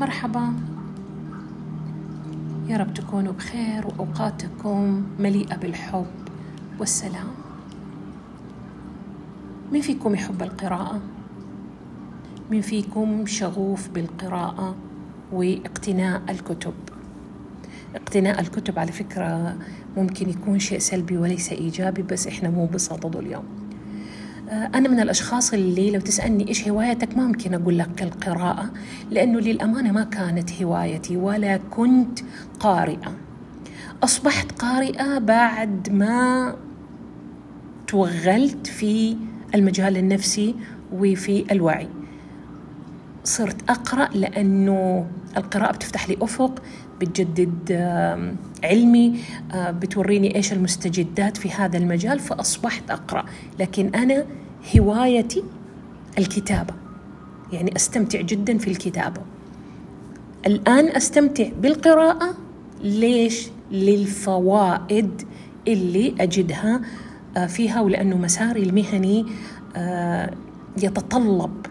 مرحبا. يا رب تكونوا بخير وأوقاتكم مليئة بالحب والسلام. مين فيكم يحب القراءة؟ مين فيكم شغوف بالقراءة واقتناء الكتب؟ اقتناء الكتب على فكرة ممكن يكون شيء سلبي وليس إيجابي بس إحنا مو بصدده اليوم. أنا من الأشخاص اللي لو تسألني إيش هوايتك ما ممكن أقول لك القراءة لأنه للأمانة ما كانت هوايتي ولا كنت قارئة. أصبحت قارئة بعد ما توغلت في المجال النفسي وفي الوعي. صرت أقرأ لأنه القراءة بتفتح لي أفق بتجدد علمي آه، بتوريني إيش المستجدات في هذا المجال فأصبحت أقرأ. لكن أنا هوايتي الكتابة. يعني أستمتع جدا في الكتابة. الآن أستمتع بالقراءة. ليش؟ للفوائد اللي أجدها آه، فيها ولأنه مساري المهني آه، يتطلب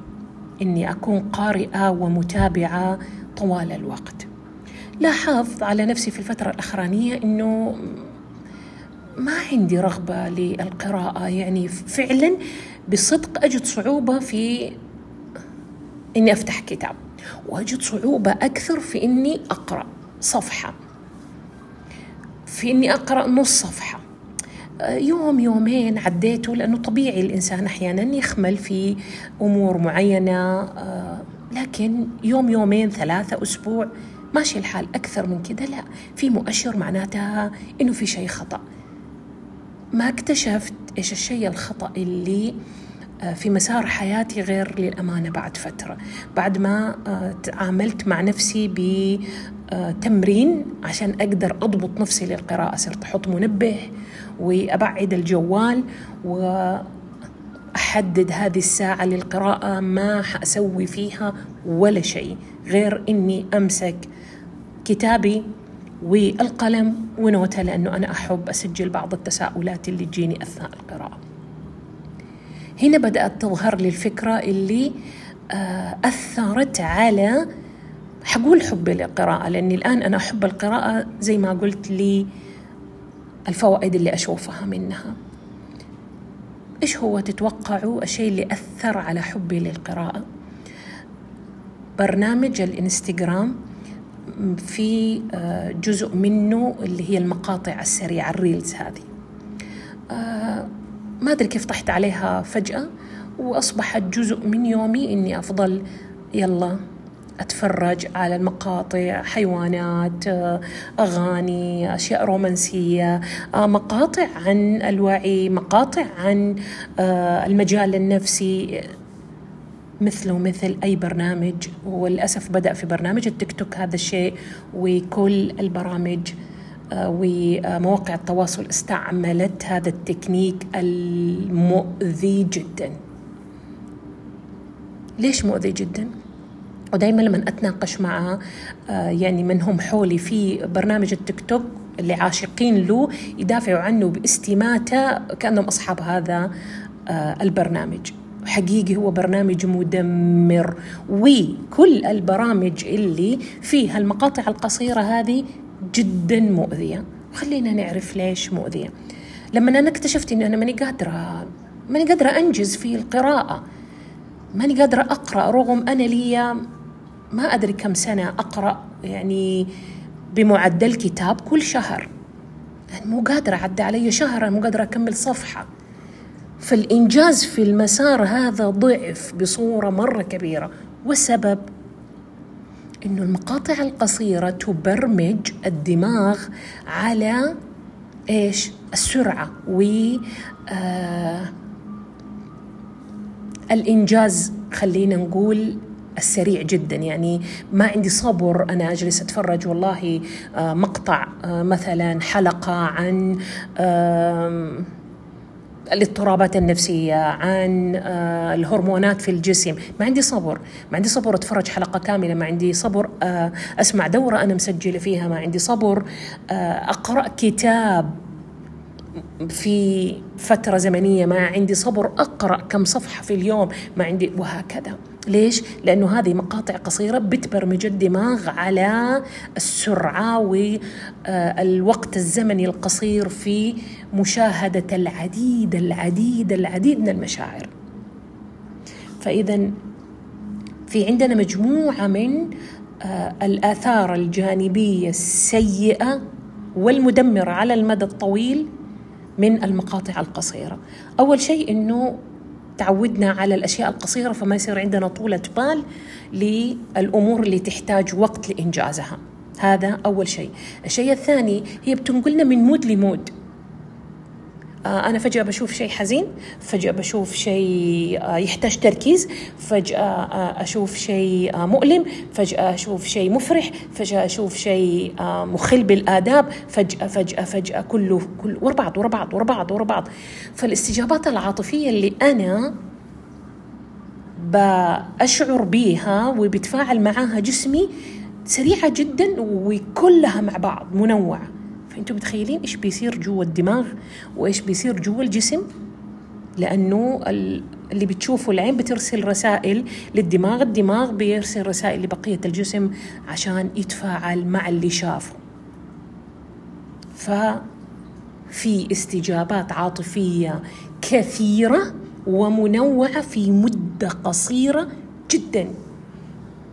إني أكون قارئة ومتابعة طوال الوقت. لاحظت على نفسي في الفترة الأخرانية إنه ما عندي رغبة للقراءة. يعني فعلا بصدق أجد صعوبة في إني أفتح كتاب وأجد صعوبة أكثر في إني أقرأ صفحة في إني أقرأ نص صفحة. يوم يومين عديته لأنه طبيعي الإنسان أحيانا يخمل في أمور معينة لكن يوم يومين ثلاثة أسبوع ماشي الحال أكثر من كده لا في مؤشر معناتها إنه في شيء خطأ. ما اكتشفت إيش الشيء الخطأ اللي آه، في مسار حياتي غير للأمانة بعد فترة. بعد ما آه، تعاملت مع نفسي بتمرين عشان أقدر أضبط نفسي للقراءة. صرت أحط منبه وأبعد الجوال وأحدد هذه الساعة للقراءة. ما حأسوي فيها ولا شيء غير إني أمسك كتابي والقلم ونوتة لأنه أنا أحب أسجل بعض التساؤلات اللي تجيني أثناء القراءة. هنا بدأت تظهر لي الفكرة اللي آه، أثرت على حقول حبي للقراءة لأني الآن أنا أحب القراءة زي ما قلت لي الفوائد اللي أشوفها منها. إيش هو تتوقعوا الشيء اللي أثر على حبي للقراءة. برنامج الإنستغرام في آه، جزء منه اللي هي المقاطع السريعة الريلز هذه. آه، ما أدري كيف طحت عليها فجأة وأصبحت جزء من يومي إني أفضل يلا أتفرج على المقاطع حيوانات آه، أغاني أشياء رومانسية مقاطع عن الوعي مقاطع عن المجال النفسي. مثله مثل أي برنامج وللأسف بدأ في برنامج التيك توك هذا الشيء وكل البرامج آه، ومواقع التواصل استعملت هذا التكنيك المؤذي جدا ليش مؤذي جدا؟ ودائما لما أتناقش مع آه، يعني من هم حولي في برنامج التيك توك اللي عاشقين له يدافعوا عنه باستماتة كأنهم أصحاب هذا آه، البرنامج حقيقي هو برنامج مدمر. وكل البرامج اللي فيها المقاطع القصيرة هذه جدا مؤذية. خلينا نعرف ليش مؤذية. لما أنا اكتشفت أني أنا ماني قادرة ماني قادرة أنجز في القراءة ماني قادرة أقرأ رغم أنا لي ما أدري كم سنة أقرأ يعني بمعدل كتاب كل شهر. يعني مو قادرة عدى علي شهر مو قادرة أكمل صفحة. فالإنجاز في المسار هذا ضعف بصورة مرة كبيرة. والسبب إنه المقاطع القصيرة تبرمج الدماغ على إيش؟ السرعة و آه الإنجاز خلينا نقول السريع جدا. يعني ما عندي صبر أنا أجلس أتفرج والله آه مقطع آه مثلا حلقة عن الاضطرابات النفسية عن آه، الهرمونات في الجسم. ما عندي صبر ما عندي صبر أتفرج حلقة كاملة ما عندي صبر آه، أسمع دورة أنا مسجلة فيها ما عندي صبر آه، أقرأ كتاب في فترة زمنية ما عندي صبر أقرأ كم صفحة في اليوم ما عندي وهكذا. ليش؟ لأنه هذه مقاطع قصيرة بتبرمج الدماغ على السرعة والوقت الزمني القصير في مشاهدة العديد العديد العديد من المشاعر فإذا في عندنا مجموعة من آه، الآثار الجانبية السيئة والمدمرة على المدى الطويل من المقاطع القصيرة أول شيء أنه تعودنا على الأشياء القصيرة فما يصير عندنا طولة بال للأمور اللي تحتاج وقت لإنجازها. هذا أول شيء. الشيء الثاني هي بتنقلنا من مود لمود. أنا فجأة بشوف شيء حزين فجأة بشوف شيء آه، يحتاج تركيز فجأة آه، أشوف شيء مؤلم فجأة أشوف شيء مفرح فجأة أشوف شيء مخل بالآداب فجأة فجأة فجأة كله كل ورا بعض ورا بعض ورا بعض ورا بعض. فالاستجابات العاطفية اللي أنا بأشعر بيها وبتفاعل معاها جسمي سريعة جدا وكلها مع بعض منوعة. فأنتم متخيلين إيش بيصير جوا الدماغ وإيش بيصير جوا الجسم؟ لأنه اللي بتشوفه العين بترسل رسائل للدماغ الدماغ بيرسل رسائل لبقية الجسم عشان يتفاعل مع اللي شافه. ففي استجابات عاطفية كثيرة ومنوعة في مدة قصيرة جدا.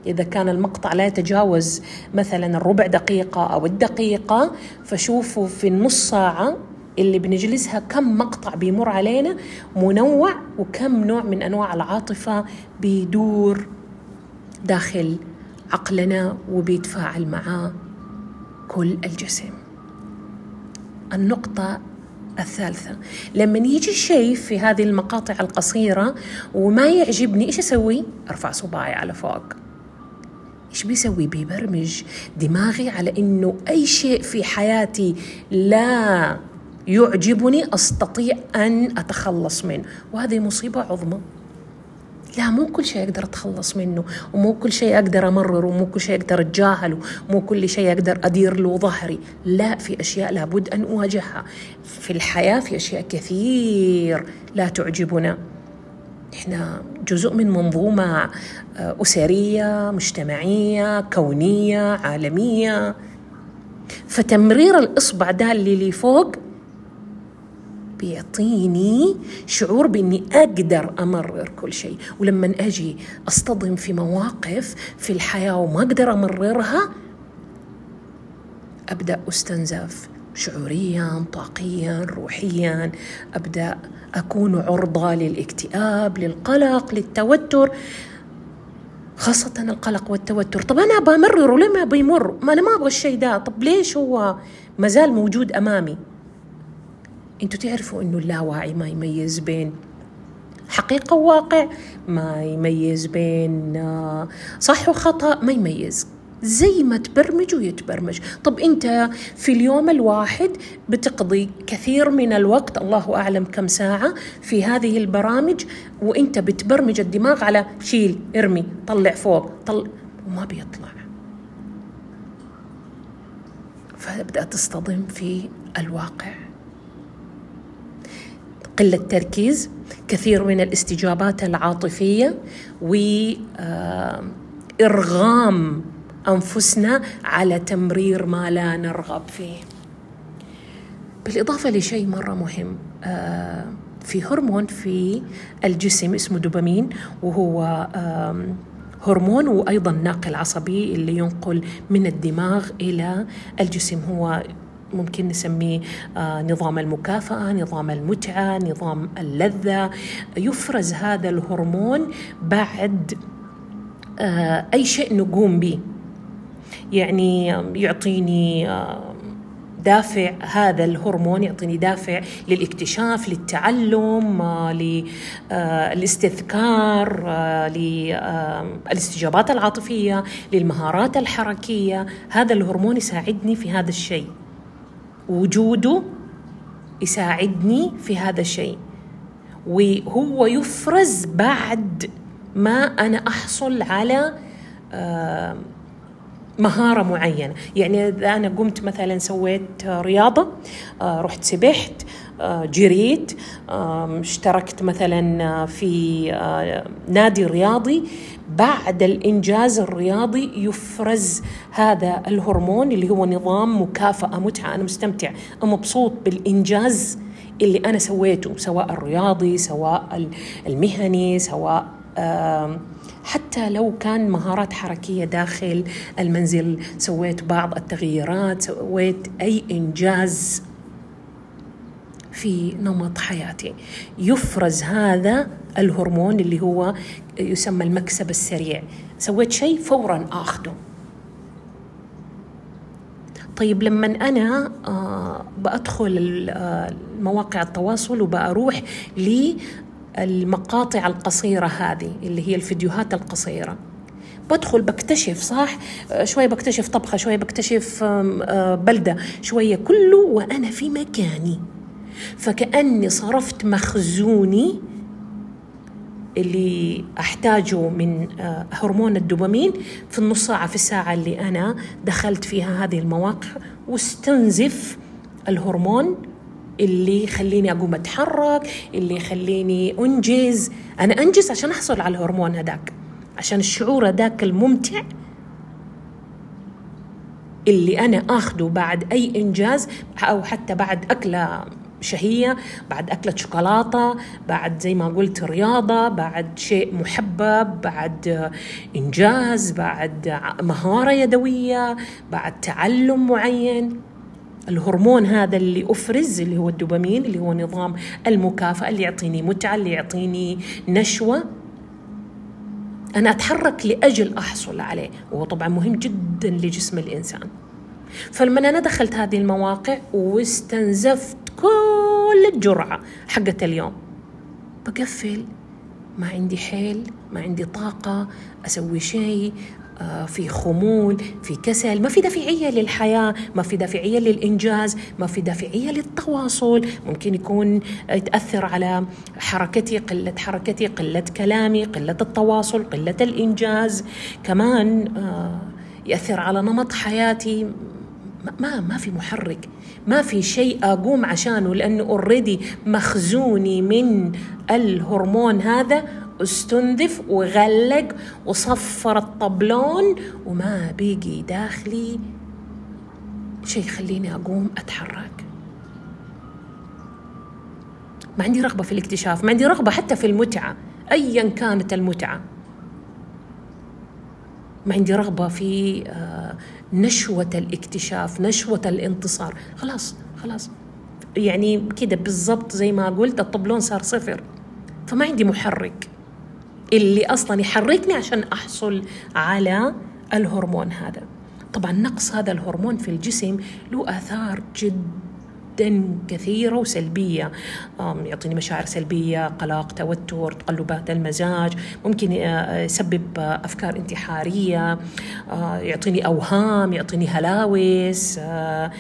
إذا كان المقطع لا يتجاوز مثلا الربع دقيقة أو الدقيقة فشوفوا في النص ساعة اللي بنجلسها كم مقطع بيمر علينا منوع وكم نوع من أنواع العاطفة بيدور داخل عقلنا وبيتفاعل معاه كل الجسم. النقطة الثالثة. لما يجي شيء في هذه المقاطع القصيرة وما يعجبني إيش أسوي؟ أرفع صباعي على فوق. إيش بيسوي؟ بيبرمج دماغي على إنه أي شيء في حياتي لا يعجبني أستطيع أن أتخلص منه. وهذه مصيبة عظمى. لا مو كل شيء أقدر أتخلص منه ومو كل شيء أقدر أمرره ومو كل شيء أقدر أتجاهله مو كل شيء أقدر أدير له ظهري. لا في أشياء لابد أن أواجهها. في الحياة في أشياء كثير لا تعجبنا. إحنا جزء من منظومة آه، أسرية مجتمعية كونية عالمية. فتمرير الإصبع ده اللي فوق بيعطيني شعور بإني أقدر أمرر كل شيء. ولما أجي أصطدم في مواقف في الحياة وما أقدر أمررها أبدأ أستنزف. شعوريا طاقيا روحيا. أبدأ أكون عرضة للاكتئاب للقلق للتوتر خاصة القلق والتوتر. طب أنا بمرره لما بيمر؟ ما أنا ما أبغى الشيء ده. طب ليش هو مازال موجود أمامي؟ أنتوا تعرفوا أنه اللاواعي ما يميز بين حقيقة وواقع ما يميز بين آه، صح وخطأ ما يميز. زي ما تبرمج ويتبرمج. طب أنت في اليوم الواحد بتقضي كثير من الوقت الله أعلم كم ساعة في هذه البرامج وأنت بتبرمج الدماغ على شيل ارمي طلع فوق طل وما بيطلع. فبدأت تصطدم في الواقع. قلة تركيز كثير من الاستجابات العاطفية وإرغام أنفسنا على تمرير ما لا نرغب فيه. بالإضافة لشيء مرة مهم آه، في هرمون في الجسم اسمه دوبامين وهو هرمون وأيضا ناقل عصبي اللي ينقل من الدماغ إلى الجسم. هو ممكن نسميه آه، نظام المكافأة نظام المتعة نظام اللذة. يفرز هذا الهرمون بعد آه، أي شيء نقوم به. يعني يعطيني دافع هذا الهرمون يعطيني دافع للاكتشاف للتعلم للاستذكار للاستجابات العاطفية للمهارات الحركية. هذا الهرمون يساعدني في هذا الشيء. وجوده يساعدني في هذا الشيء. وهو يفرز بعد ما أنا أحصل على مهارة معينة. يعني إذا أنا قمت مثلا سويت رياضة آه، رحت سبحت آه، جريت اشتركت مثلا في نادي رياضي بعد الإنجاز الرياضي يفرز هذا الهرمون اللي هو نظام مكافأة متعة. أنا مستمتع مبسوط بالإنجاز اللي أنا سويته سواء الرياضي سواء المهني سواء حتى لو كان مهارات حركية داخل المنزل سويت بعض التغييرات سويت أي إنجاز في نمط حياتي. يفرز هذا الهرمون اللي هو يسمى المكسب السريع. سويت شيء فورا اخذه طيب لما أنا آه، بدخل آه، مواقع التواصل وبروح للمقاطع القصيرة هذه اللي هي الفيديوهات القصيرة. بدخل بكتشف صح؟ آه، شوية بكتشف طبخة شوية بكتشف بلدة شوية كله وأنا في مكاني. فكأني صرفت مخزوني اللي أحتاجه من آه، هرمون الدوبامين في النص ساعة في الساعة اللي أنا دخلت فيها هذه المواقع واستنزف الهرمون اللي يخليني أقوم أتحرك اللي يخليني أنجز. أنا أنجز عشان أحصل على الهرمون هذاك عشان الشعور هذاك الممتع اللي أنا اخذه بعد أي إنجاز أو حتى بعد أكلة شهية بعد أكلة شوكولاتة بعد زي ما قلت رياضة بعد شيء محبب بعد إنجاز بعد مهارة يدوية بعد تعلم معين. الهرمون هذا اللي أفرز اللي هو الدوبامين اللي هو نظام المكافأة اللي يعطيني متعة اللي يعطيني نشوة. أنا أتحرك لأجل أحصل عليه وهو طبعا مهم جدا لجسم الإنسان. فلما أنا دخلت هذه المواقع واستنزفت كل الجرعة حقت اليوم بقفل. ما عندي حيل ما عندي طاقة أسوي شيء في خمول في كسل ما في دافعية للحياة ما في دافعية للإنجاز ما في دافعية للتواصل. ممكن يكون يتأثر على حركتي قلة حركتي قلة كلامي قلة التواصل قلة الإنجاز. كمان آه، يأثر على نمط حياتي. ما ما في محرك ما في شيء أقوم عشانه لأنه اوريدي مخزوني من الهرمون هذا استنذف وغلق وصفر الطبلون وما بيجي داخلي. شيء يخليني أقوم أتحرك؟ ما عندي رغبة في الاكتشاف ما عندي رغبة حتى في المتعة ايا كانت المتعة. ما عندي رغبة في آه نشوة الاكتشاف نشوة الانتصار. خلاص خلاص. يعني كده بالضبط زي ما قلت الطبلون صار صفر. فما عندي محرك. اللي أصلا يحركني عشان أحصل على الهرمون هذا. طبعا نقص هذا الهرمون في الجسم له آثار جدا كثيرة وسلبية. يعطيني مشاعر سلبية قلق توتر تقلبات المزاج ممكن آه، يسبب أفكار انتحارية آه، يعطيني أوهام يعطيني هلاوس. آه،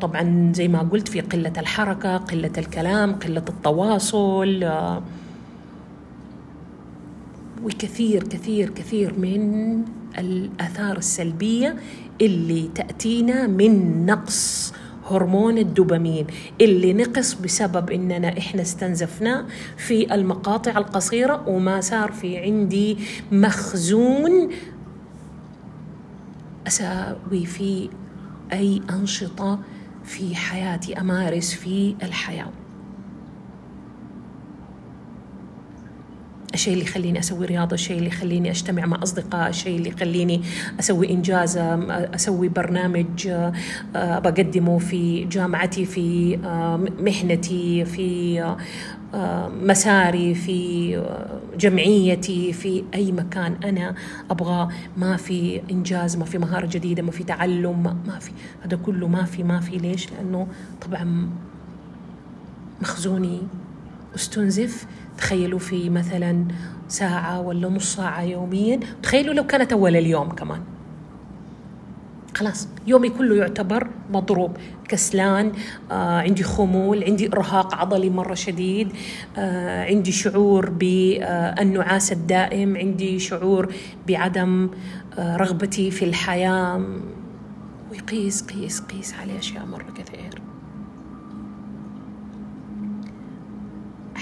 طبعا زي ما قلت في قلة الحركة قلة الكلام قلة التواصل وكثير كثير كثير من الآثار السلبية اللي تأتينا من نقص هرمون الدوبامين اللي نقص بسبب إننا إحنا استنزفناه في المقاطع القصيرة وما صار في عندي مخزون أسوي فيه أي أنشطة في حياتي أمارس في الحياة. الشيء اللي يخليني أسوي رياضة الشيء اللي يخليني أجتمع مع أصدقاء الشيء اللي يخليني أسوي إنجاز أسوي برنامج آه، بقدمه في جامعتي في آه، مهنتي في آه، مساري في جمعيتي في أي مكان أنا أبغى ما في إنجاز ما في مهارة جديدة ما في تعلم ما في. هذا كله ما في ما في. ليش؟ لأنه طبعا مخزوني أستنزف. تخيلوا في مثلا ساعة ولا نص ساعة يوميا؟ تخيلوا لو كانت أول اليوم كمان. خلاص يومي كله يعتبر مضروب. كسلان آه عندي خمول عندي إرهاق عضلي مرة شديد آه عندي شعور بالنعاس الدائم عندي شعور بعدم آه رغبتي في الحياة. ويقيس قيس قيس عليه أشياء مرة كثير.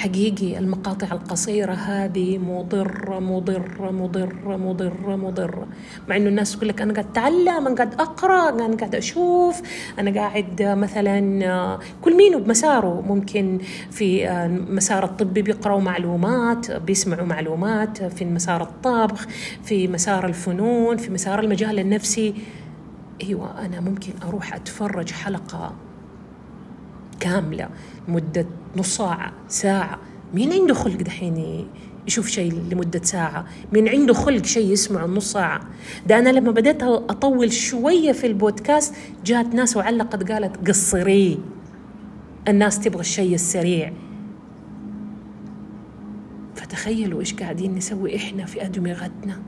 حقيقي المقاطع القصيرة هذه مضرة مضرة مضرة مضرة مضرة. مع إنه الناس تقول لك أنا قاعد أتعلم أنا قاعد أقرأ أنا قاعد أشوف أنا قاعد مثلا كل مين بمساره. ممكن في مسار الطبي بيقرأوا معلومات بيسمعوا معلومات في مسار الطبخ في مسار الفنون في مسار المجال النفسي. أيوه أنا ممكن أروح أتفرج حلقة كاملة مدة نص ساعة ساعة. مين عنده خلق دحين يشوف شيء لمدة ساعة؟ مين عنده خلق شيء يسمعه نص ساعة؟ ده أنا لما بديت أطول شوية في البودكاست جات ناس وعلقت قالت قصري. الناس تبغى الشيء السريع. فتخيلوا إيش قاعدين نسوي إحنا في أدمغتنا.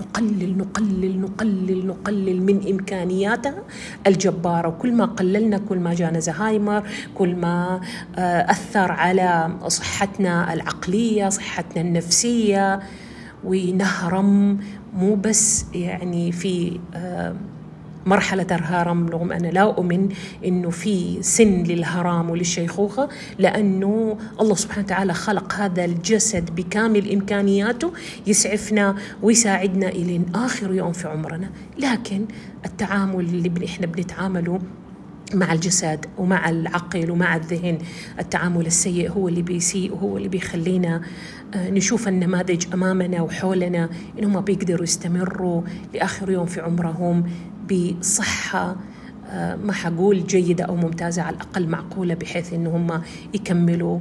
نقلل نقلل نقلل نقلل من إمكانياتها. الجباره وكل ما قللنا كل ما جانا زهايمر كل ما أثر على صحتنا العقلية صحتنا النفسية. ونهرم مو بس يعني في مرحلة الهرم رغم أنا لا أؤمن أنه في سن للهرم وللشيخوخة لأنه الله سبحانه وتعالى خلق هذا الجسد بكامل إمكانياته يسعفنا ويساعدنا إلى آخر يوم في عمرنا. لكن التعامل اللي إحنا بنتعامله مع الجسد ومع العقل ومع الذهن التعامل السيء هو اللي بيسيء وهو اللي بيخلينا نشوف النماذج أمامنا وحولنا إنهم بيقدروا يستمروا لآخر يوم في عمرهم. بصحة ما حقول جيدة أو ممتازة على الأقل معقولة بحيث أن هم يكملوا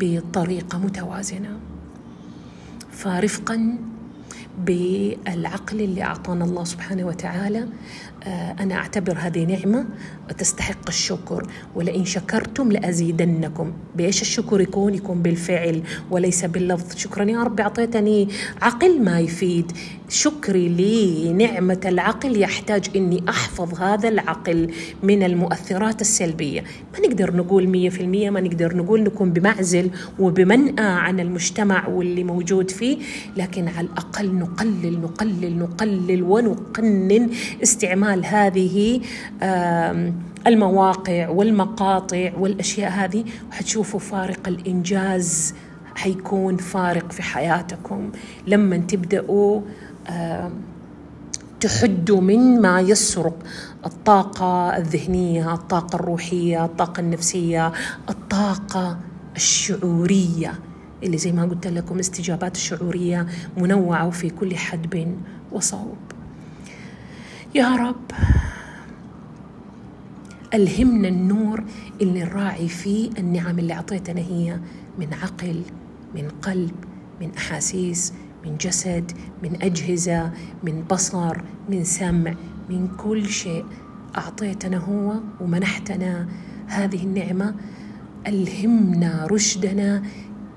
بطريقة متوازنة. فرفقا بالعقل اللي أعطانا الله سبحانه وتعالى أنا أعتبر هذه نعمة تستحق الشكر ولئن شكرتم لأزيدنكم. بإيش الشكر يكون؟ يكون بالفعل وليس باللفظ. شكرا يا رب أعطيتني عقل ما يفيد. شكري لنعمة العقل يحتاج أني أحفظ هذا العقل من المؤثرات السلبية. ما نقدر نقول مية في المية ما نقدر نقول نكون بمعزل وبمنأى عن المجتمع واللي موجود فيه لكن على الأقل نقلل نقلل نقلل ونقنن استعمال هذه المواقع والمقاطع والأشياء هذه وحتشوفوا فارق الإنجاز حيكون فارق في حياتكم. لما تبدأوا تحدوا من ما يسرق الطاقة الذهنية الطاقة الروحية الطاقة النفسية الطاقة الشعورية. اللي زي ما قلت لكم استجابات الشعورية منوعة وفي كل حدب وصوب. يا رب. ألهمنا النور اللي نراعي فيه النعم اللي أعطيتنا هي من عقل من قلب من أحاسيس من جسد من أجهزة من بصر من سمع من كل شيء أعطيتنا هو ومنحتنا هذه النعمة. ألهمنا رشدنا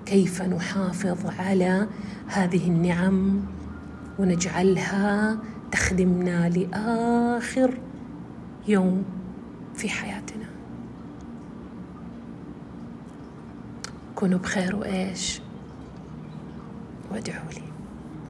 كيف نحافظ على هذه النعم ونجعلها تخدمنا لآخر يوم في حياتنا. كونوا بخير وإيش. وادعوا لي.